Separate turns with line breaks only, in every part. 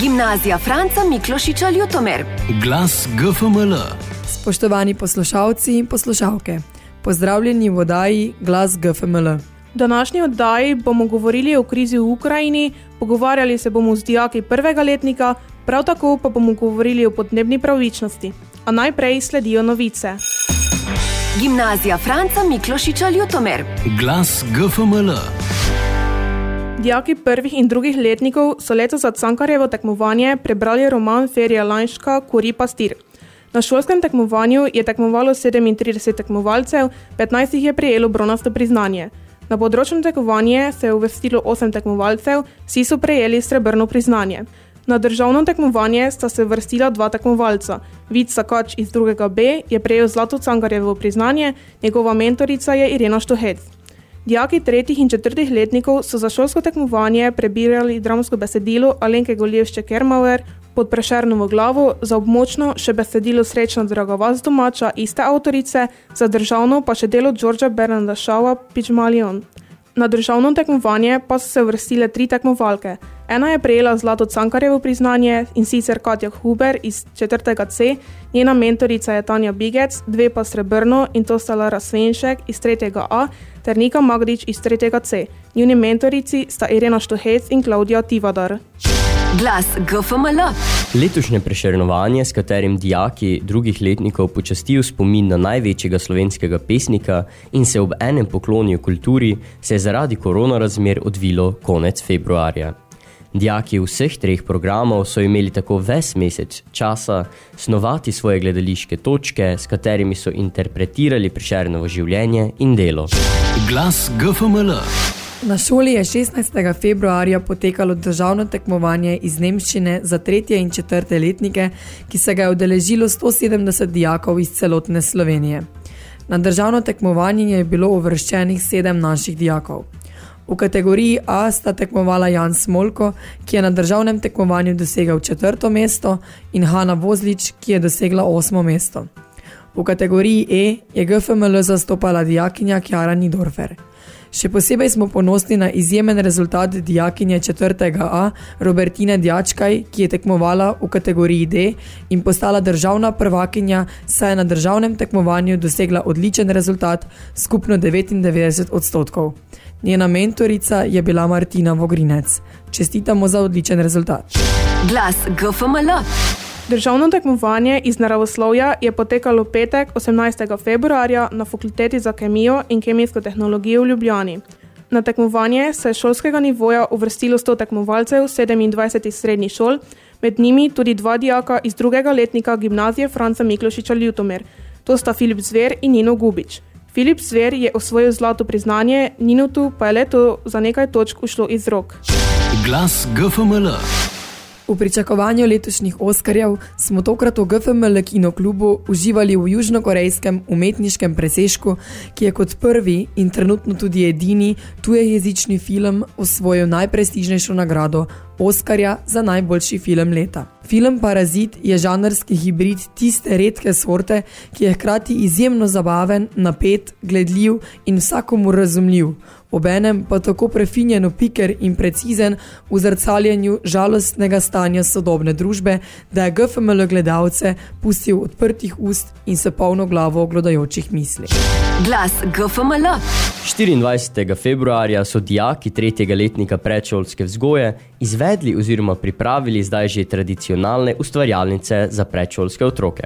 Gimnazija Franca Miklošiča Ljutomer.
Glas GFML.
Spoštovani poslušalci in poslušalke, pozdravljeni v oddaji Glas GFML.
V današnji oddaji bomo govorili o krizi v Ukrajini, pogovarjali se bomo z dijaki prvega letnika, prav tako pa bomo govorili o podnebni pravičnosti. A najprej sledijo novice.
Gimnazija Franca Miklošiča Ljutomer.
Glas GFML.
Dijaki prvih in drugih letnikov so letos za Cankarjevo tekmovanje prebrali roman Ferija Lanška Kuri pastir. Na šolskem tekmovanju je tekmovalo 37 tekmovalcev, 15 jih je prijelo bronasto priznanje. Na področju tekmovanja se je uvestilo 8 tekmovalcev, vsi so prejeli srebrno priznanje. Na državno tekmovanje sta se vrstila dva tekmovalca. Vid Sakač iz 2. B je prejel zlato Cankarjevo priznanje, njegova mentorica je Irena Štohec. Dijaki tretjih in četrtih letnikov so za šolsko tekmovanje prebirali dramsko besedilo Alenke Goljevšče Kermauer pod Prešernovo glavo, za območno še besedilo Srečna draga vas domača iste avtorice, za državno pa še delo Đorđa Bernarda Šava Pičmalion. Na državno tekmovanje pa so se vrstile tri tekmovalke. Ena je prejela zlato Cankarjevo priznanje in sicer Katja Huber iz 4. C, njena mentorica je Tanja Bigec, dve pa srebrno in to sta Lara Svenšek iz 3. A ter Nika Magdič iz 3. C. Njuni mentorici sta Irena Štohec in Klaudija Tivadar.
Glas GFML.
Letošnje prešernovanje, s katerim dijaki drugih letnikov počastijo spomin na največjega slovenskega pesnika in se ob enem poklonijo kulturi, se je zaradi koronarazmer odvilo konec februarja. Dijaki vseh treh programov so imeli tako ves mesec časa snovati svoje gledališke točke, s katerimi so interpretirali Prešernovo življenje in delo.
Glas GFML.
Na šoli je 16. februarja potekalo državno tekmovanje iz Nemščine za tretje in četrte letnike, ki se ga je udeležilo 170 dijakov iz celotne Slovenije. Na državno tekmovanje je bilo uvrščenih sedem naših dijakov. V kategoriji A sta tekmovala Jan Smolko, ki je na državnem tekmovanju dosegal četrto mesto, in Hanna Vozlič, ki je dosegla osmo mesto. V kategoriji E je GFML zastopala dijakinja Kjara Nidorfer. Še posebej smo ponosni na izjemen rezultat dijakinje 4. A Robertine Djačkaj, ki je tekmovala v kategoriji D in postala državna prvakinja, saj je na državnem tekmovanju dosegla odličen rezultat, skupno 99 odstotkov. Njena mentorica je bila Martina Vogrinec. Čestitamo za odličen rezultat.
Glas GFML.
Državno tekmovanje iz naravoslovja je potekalo petek 18. februarja na Fakulteti za kemijo in kemijsko tehnologijo v Ljubljani. Na tekmovanje se je šolskega nivoja uvrstilo 100 tekmovalcev 27 srednjih šol, med njimi tudi dva dijaka iz drugega letnika gimnazije Franca Miklošiča Ljutomer. To sta Filip Zver in Nino Gubič. Filip Zver je osvojil zlato priznanje, Ninotu pa je leto za nekaj točk ušlo iz rok.
Glas GFML.
V pričakovanju letošnjih Oskarjev smo tokrat v GFML kinoklubu uživali v južnokorejskem umetniškem presežku, ki je kot prvi in trenutno tudi edini tujejezični film osvojil najprestižnejšo nagrado Oskarja za najboljši film leta. Film Parazit je žanrski hibrid tiste redke sorte, ki je hkrati izjemno zabaven, napet, gledljiv in vsakomu razumljiv, obenem pa tako prefinjeno piker in precizen v zrcaljenju žalostnega stanja sodobne družbe, da je GFML gledalce pustil odprtih ust in se polno glavo oglodajočih misli.
Glas GFML.
24. februarja so dijaki tretjega letnika predšolske vzgoje izvedli oziroma pripravili zdaj že tradicionalne ustvarjalnice za predšolske otroke.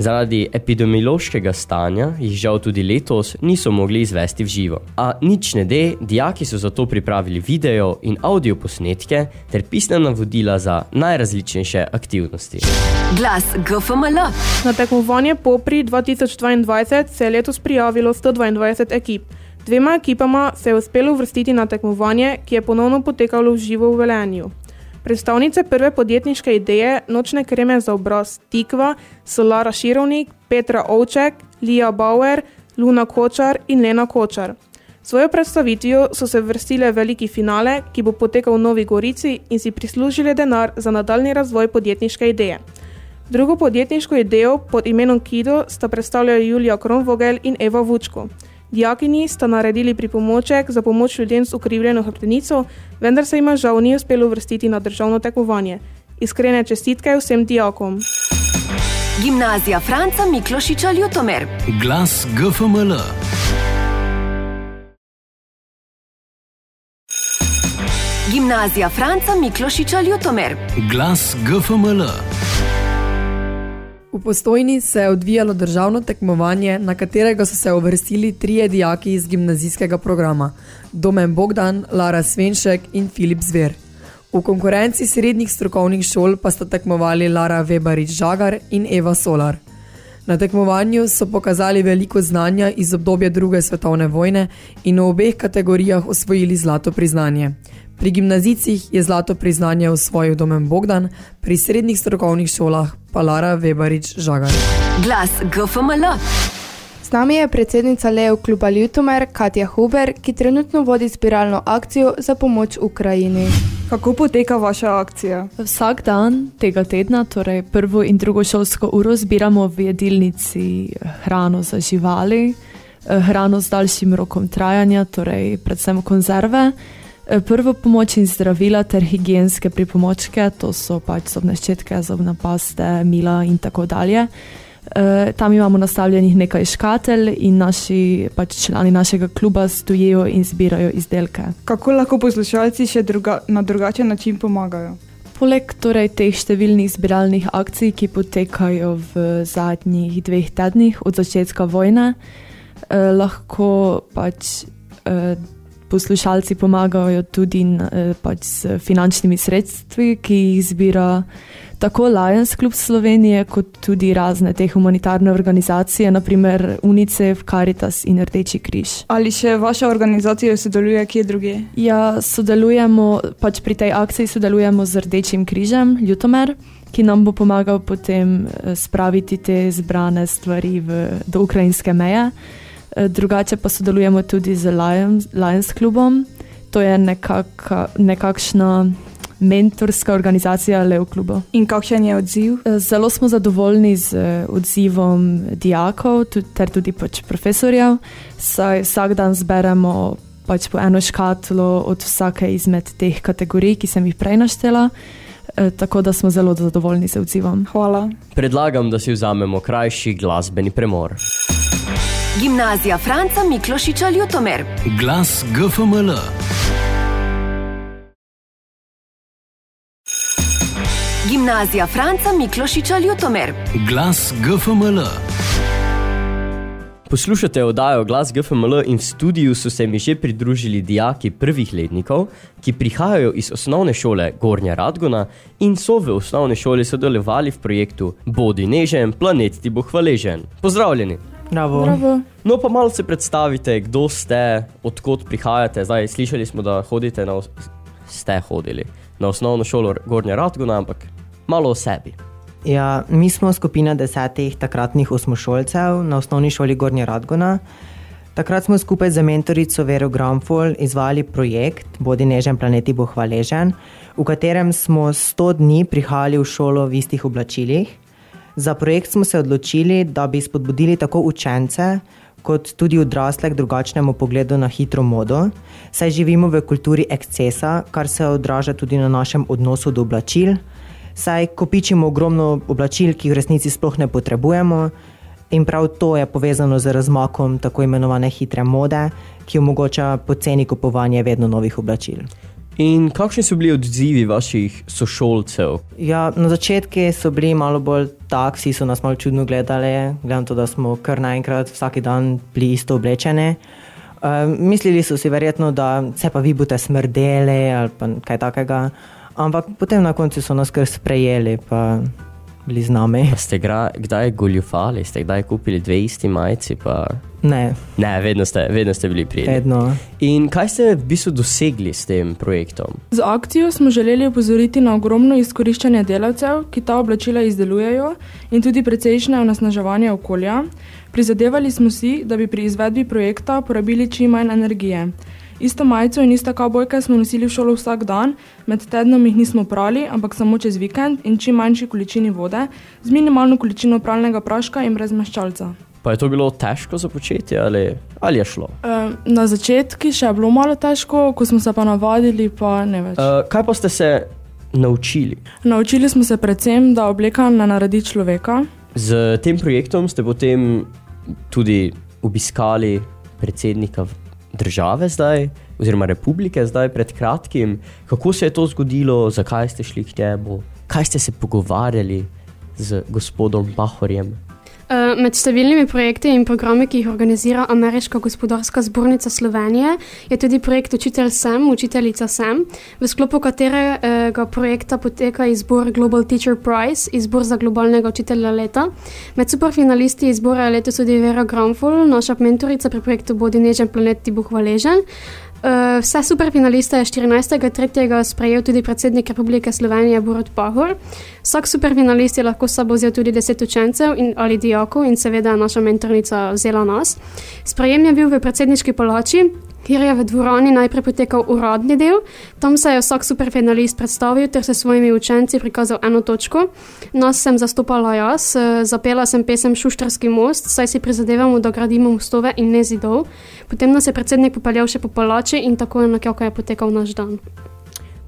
Zaradi epidemiološkega stanja jih žal tudi letos niso mogli izvesti v živo. A nič ne de, dijaki so zato pripravili video in audio posnetke ter pisna navodila za najrazličnejše aktivnosti.
Glas GFML.
Na tekmovanje Popri 2022 se je letos prijavilo 122 ekip. Dvema ekipama se je uspelo uvrstiti na tekmovanje, ki je ponovno potekalo v živo v Velenju. Predstavnice prve podjetniške ideje Nočne kreme za obraz Tikva so Lara Širovnik, Petra Ovček, Lija Bauer, Luna Kočar in Lena Kočar. Svojo predstavitvijo so se vrstile veliki finale, ki bo potekal v Novi Gorici in si prislužili denar za nadaljni razvoj podjetniške ideje. Drugo podjetniško idejo pod imenom Kido sta predstavljali Julija Kronvogel in Eva Vučko. Dijakini sta naredili pripomoček za pomoč ljudem z ukrivljeno hrbtenico, vendar se jima žal ni uspelo vrstiti na državno tekmovanje. Iskrene čestitke vsem dijakom.
Gimnazija Franca Miklošiča Ljutomer.
Glas GFML.
Gimnazija Franca Miklošiča Ljutomer.
Glas GFML.
V postojni se je odvijalo državno tekmovanje, na katerega so se uvrstili trije dijaki iz gimnazijskega programa: Domen Bogdan, Lara Svenšek in Filip Zver. V konkurenci srednjih strokovnih šol pa sta tekmovali Lara Webarič Žagar in Eva Solar. Na tekmovanju so pokazali veliko znanja iz obdobja druge svetovne vojne in v obeh kategorijah osvojili zlato priznanje. Pri gimnazicih je zlato priznanje osvojil Domen Bogdan, pri srednjih strokovnih šolah pa Lara Webarič Žagar.
Glas GFML.
Z nami je predsednica Leo kluba Ljutomer Katja Huber, ki trenutno vodi spiralno akcijo za pomoč Ukrajini.
Kako poteka vaša akcija?
Vsak dan tega tedna, torej prvo in drugo šolsko uro, zbiramo v jedilnici hrano za živali, eh, hrano z daljšim rokom trajanja, torej predvsem konzerve, eh, prvo pomoč in zdravila ter higijenske pripomočke, to so pač zobne ščetke, zobne paste, mila in tako dalje. Uh, tam imamo nastavljenih nekaj škatelj in naši pač člani našega kluba stojijo in zbirajo izdelke.
Kako lahko poslušalci še druga, na drugačen način pomagajo?
Poleg torej teh številnih zbiralnih akcij, ki potekajo v zadnjih dveh tednih od začetka vojne, uh, lahko pač uh, poslušalci pomagajo tudi uh, pač s finančnimi sredstvi, ki jih zbira tako Lions Club Slovenije, kot tudi razne te humanitarne organizacije, naprimer UNICEF, Caritas in Rdeči križ.
Ali še vaša organizacija sodeluje kje druge?
Ja, sodelujemo, pač pri tej akciji sodelujemo z Rdečim križem, Ljutomer, ki nam bo pomagal potem eh, spraviti te zbrane stvari v, do ukrajinske meje. Eh, Drugače pa sodelujemo tudi z Lions, Lions Clubom, to je nekak, nekakšna mentorska organizacija Leo kluba.
In kakšen je odziv?
Zelo smo zadovoljni z eh, odzivom dijakov tudi, ter tudi pač profesorjev, saj vsak dan zberemo pač po eno škatlo od vsake izmed teh kategorij, ki sem jih prej naštela. eh, Tako da smo zelo zadovoljni z odzivom.
Hvala.
Predlagam, da si vzamemo krajši glasbeni premor.
Gimnazija Franca Miklošiča Ljutomer.
Glas GFML.
Gimnazija Franca Miklošiča Ljutomer.
Glas GFML.
Poslušate oddajo Glas GFML in v studiu so se mi že pridružili dijaki prvih letnikov, ki prihajajo iz osnovne šole Gornja Radgona in so v osnovni šoli sodelovali v projektu Bodi nežen, planet ti bo hvaležen. Pozdravljeni!
Bravo.
Bravo.
No pa malo se predstavite, kdo ste, odkot prihajate. Zdaj, slišali smo, da hodite na, ste hodili na osnovno šolo Gornja Radgona, ampak malo o sebi.
Ja, mi smo skupina desetih takratnih osmošolcev na osnovni šoli Gornja Radgona. Takrat smo skupaj z mentorico Vero Gramfol izvali projekt Bodi nežen, planeti bo hvaležen, v katerem smo 100 dni prihajali v šolo v istih oblačilih. Za projekt smo se odločili, da bi spodbudili tako učence, kot tudi odrasle k drugačnemu pogledu na hitro modo, saj živimo v kulturi ekscesa, kar se odraža tudi na našem odnosu do oblačil, saj kopičimo ogromno oblačil, ki jih v resnici sploh ne potrebujemo, in prav to je povezano z razmakom tako imenovane hitre mode, ki omogoča poceni kupovanje vedno novih oblačil.
In kakšni so bili odzivi vaših sošolcev?
Ja, na začetku so bili malo bolj tak, vsi so nas malo čudno gledali, glede na to, da smo kar naenkrat vsak dan bili isto oblečeni. Uh, mislili so si verjetno, da se pa vi boste smrdeli ali kaj takega, ampak potem na koncu so nas kar sprejeli, pa bili z nami.
Pa ste gra, kdaj goljufali, ste kdaj kupili dve isti majici? Pa...
Ne,
Ne, vedno ste, vedno ste bili prijetni.
vedno.
In kaj ste v bistvu dosegli s tem projektom?
Z akcijo smo želeli opozoriti na ogromno izkoriščanje delavcev, ki ta oblačila izdelujejo, in tudi precejšnje onesnaževanje okolja. Prizadevali smo si, da bi pri izvedbi projekta porabili čim manj energije. Isto majico in ista kabojke smo nosili v šolo vsak dan, med tednom jih nismo prali, ampak samo čez vikend in čim manjši količini vode, z minimalno količino pralnega praška in brez maščalca.
Pa je to bilo težko za početje ali, ali je šlo?
E, na začetku še je bilo malo težko, ko smo se pa navadili, pa ne več.
Uh, kaj pa ste se naučili?
Naučili smo se predvsem, da obleka ne naredi človeka.
Z tem projektom ste potem tudi obiskali predsednika države zdaj, oziroma republike zdaj pred kratkim. Kako se je to zgodilo, zakaj ste šli k njemu, kaj ste se pogovarjali z gospodom Pahorjem?
Eh, Med številnimi projekti in programi, ki jih organizira Ameriška gospodarska zbornica Slovenije, je tudi projekt Učitelj sem, učiteljica sem, v sklopu katerega projekta poteka izbor Global Teacher Prize, izbor za globalnega učitelja leta. Med superfinalisti izbora je letos tudi Vera Granful, naša mentorica pri projektu Bodi nežen planet ti bo hvaležen. Uh, vse superfinaliste je 14.3. sprejel tudi predsednik Republike Slovenije Borod Pahor. Vsak superfinalist je lahko sabo vzel tudi 10 učencev in, ali dijakov in seveda naša mentornica vzela nas. Sprejem je bil v predsedniški palači, kjer je v dvorani najprej potekal uradni del. Tam se je vsak superfinalist predstavil ter se svojimi učenci prikazal eno točko. Nas sem zastopala jaz, eh, zapela sem pesem Šuštarski most, saj si prizadevamo, da gradimo mostove in ne zidov. Potem nas je predsednik popeljal še po palači in tako je nekako je potekal naš dan.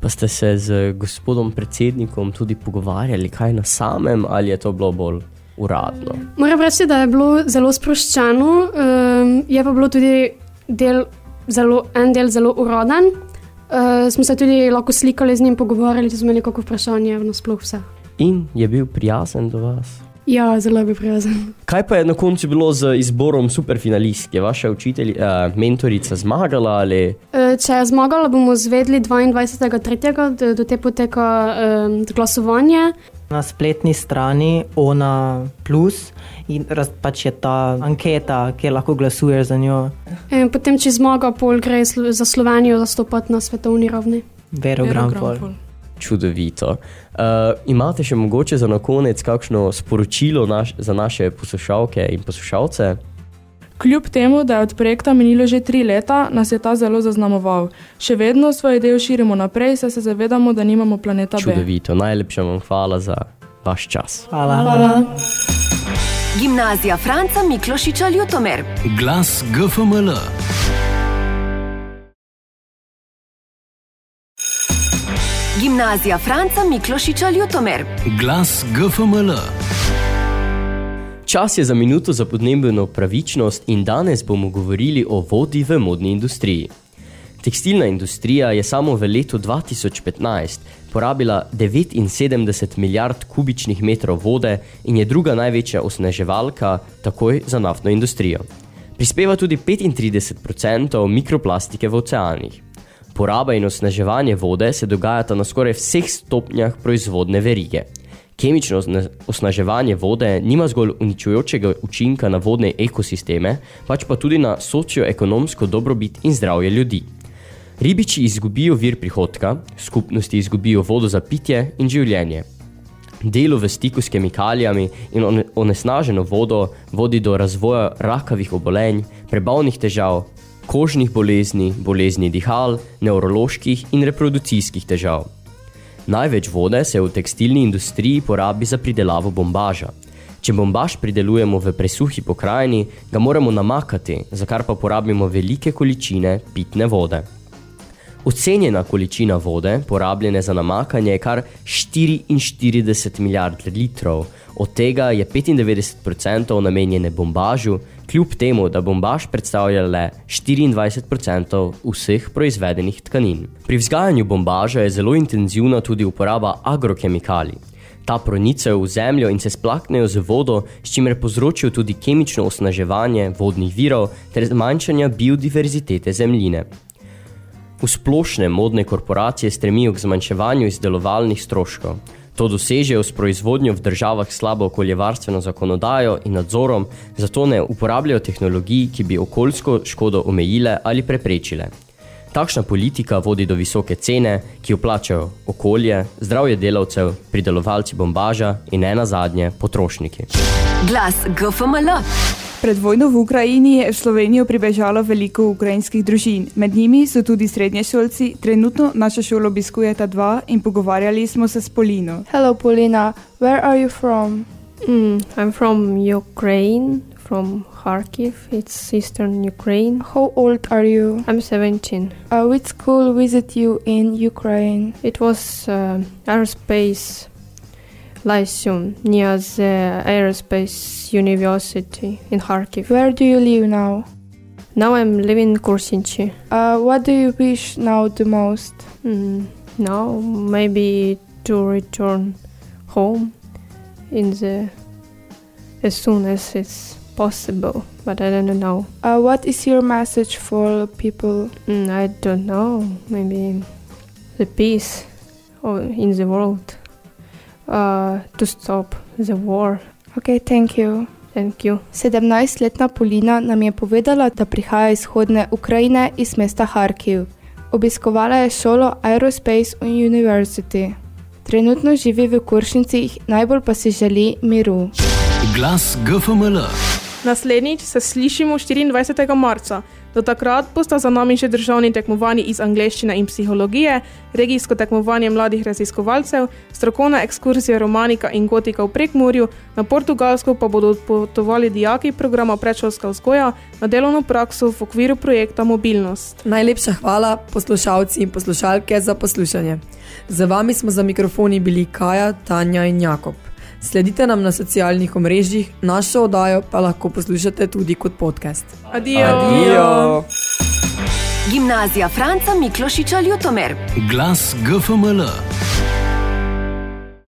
Pa ste se z gospodom predsednikom tudi pogovarjali, kaj na samem, ali je to bilo bolj uradno?
Moram reči, da je bilo zelo sproščeno, um, je pa bilo tudi del zelo, en del zelo uraden. Uh, smo se tudi lahko slikali z njim, pogovarjali, smo imeli kakšno vprašanje, nasploh vse.
In je bil prijazen do vas?
Ja, zelo je bil prijazen.
Kaj pa je na koncu bilo z izborom superfinalistk? Je vaša učitelj, uh, mentorica zmagala ali
Uh, če je zmagala, bomo zvedeli 22.3., do, do te poteka um, glasovanje.
Na spletni strani Ona Plus in raz, pač je ta anketa, kjer lahko glasuješ za njo,
In potem, če zmaga, pol gre za Slovenijo zastopati na svetovni ravni.
Vero Granfol.
čudovito? Uh, imate še mogoče za na konec kakšno sporočilo naš, za naše poslušalke in poslušalce?
Kljub temu, da je od projekta minilo že tri leta, nas je ta zelo zaznamoval. Še vedno svoje ideje širimo naprej, saj se zavedamo, da nimamo planeta B.
Čudovito, najlepša vam hvala za vaš čas.
Hvala.
Hvala.
Gimnazija Franca Miklošiča Ljutomer.
Glas GFML.
Gimnazija Franca Miklošiča Ljutomer.
Glas GFML.
Čas je za minuto za podnebno pravičnost in danes bomo govorili o vodi v modni industriji. Tekstilna industrija je samo v letu 2015 porabila 79 milijard kubičnih metrov vode in je druga največja osneževalka takoj za naftno industrijo. Prispeva tudi 35% mikroplastike v oceanih. Poraba in osnaževanje vode se dogajata na skoraj vseh stopnjah proizvodne verige. Kemično osna- osnaževanje vode nima zgolj uničujočega učinka na vodne ekosisteme, pač pa tudi na socioekonomsko dobrobit in zdravje ljudi. Ribiči izgubijo vir prihodka, skupnosti izgubijo vodo za pitje in življenje. Delo v stiku s kemikalijami in one- onesnaženo vodo vodi do razvoja rakavih obolenj, prebavnih težav, kožnih bolezni, bolezni dihal, nevroloških in reproducijskih težav. Največ vode se v tekstilni industriji porabi za pridelavo bombaža. Če bombaž pridelujemo v presuhi pokrajini, ga moramo namakati, za kar pa porabimo velike količine pitne vode. Ocenjena količina vode, porabljene za namakanje, je kar 44 milijard litrov, od tega je 95% namenjene bombažu, kljub temu, da bombaž predstavlja le 24% vseh proizvedenih tkanin. Pri vzgajanju bombaža je zelo intenzivna tudi uporaba agrokemikalij. Ta pronicejo v zemljo in se splaknejo z vodo, s čimer povzročijo tudi kemično osnaževanje vodnih virov ter zmanjšanja biodiverzitete zemljine. V splošne modne korporacije stremijo k zmanjševanju izdelovalnih stroškov. To dosežejo s proizvodnjo v državah s slabo okoljevarstveno zakonodajo in nadzorom, zato ne uporabljajo tehnologij, ki bi okoljsko škodo omejile ali preprečile. Takšna politika vodi do visoke cene, ki jo plačajo okolje, zdravje delavcev, pridelovalci bombaža in ne nazadnje potrošniki.
Glas GFML.
Pred vojno v Ukrajini je v Slovenijo pribežalo veliko ukrajinskih družin. Med njimi so tudi srednješolci. Trenutno našo šolo obiskujeta dva in pogovarjali smo se s Polino.
Hello, Polina. Where are you from?
Mm, I'm from Ukraine,
from Kharkiv. It's eastern Ukraine.
How old are you?
I'm 17.
Uh, which school visit you in Ukraine?
It was uh, aerospace lyceum near the aerospace university in Kharkiv.
Where do you live now?
Now I'm living in Kursinchi.
Uh, what do you wish now the most?
Mm, now maybe to return home in the as soon as it's possible, but I don't know.
Uh, what is your message for people?
Mm, I don't know. Maybe the peace in the world. Uh, to stop the war.
Okay, thank you.
Thank you.
17-letna Polina nam je povedala, da prihaja iz vzhodne Ukrajine iz mesta Kharkiv. Obiskovala je šolo Aerospace University. Trenutno živi v Kuršincih, najbolj pa si želi miru.
Glas GFML.
Naslednjič se slišimo 24. marca. Do takrat bosta za nami še državni tekmovanje iz angleščine in psihologije, regijsko tekmovanje mladih raziskovalcev, strokovna ekskurzija romanika in gotika v Prekmurju, na Portugalsko pa bodo odpotovali dijaki programa predšolska vzgoja na delovno prakso v okviru projekta Mobilnost.
Najlepša hvala poslušalci in poslušalke za poslušanje. Za vami smo za mikrofoni bili Kaja, Tanja in Jakob. Sledite nam na socialnih omrežjih, našo oddajo pa lahko poslušate tudi kot podcast.
Adijo!
Adijo.
Gimnazija Franca Miklošiča Ljutomer.
Glas GFML.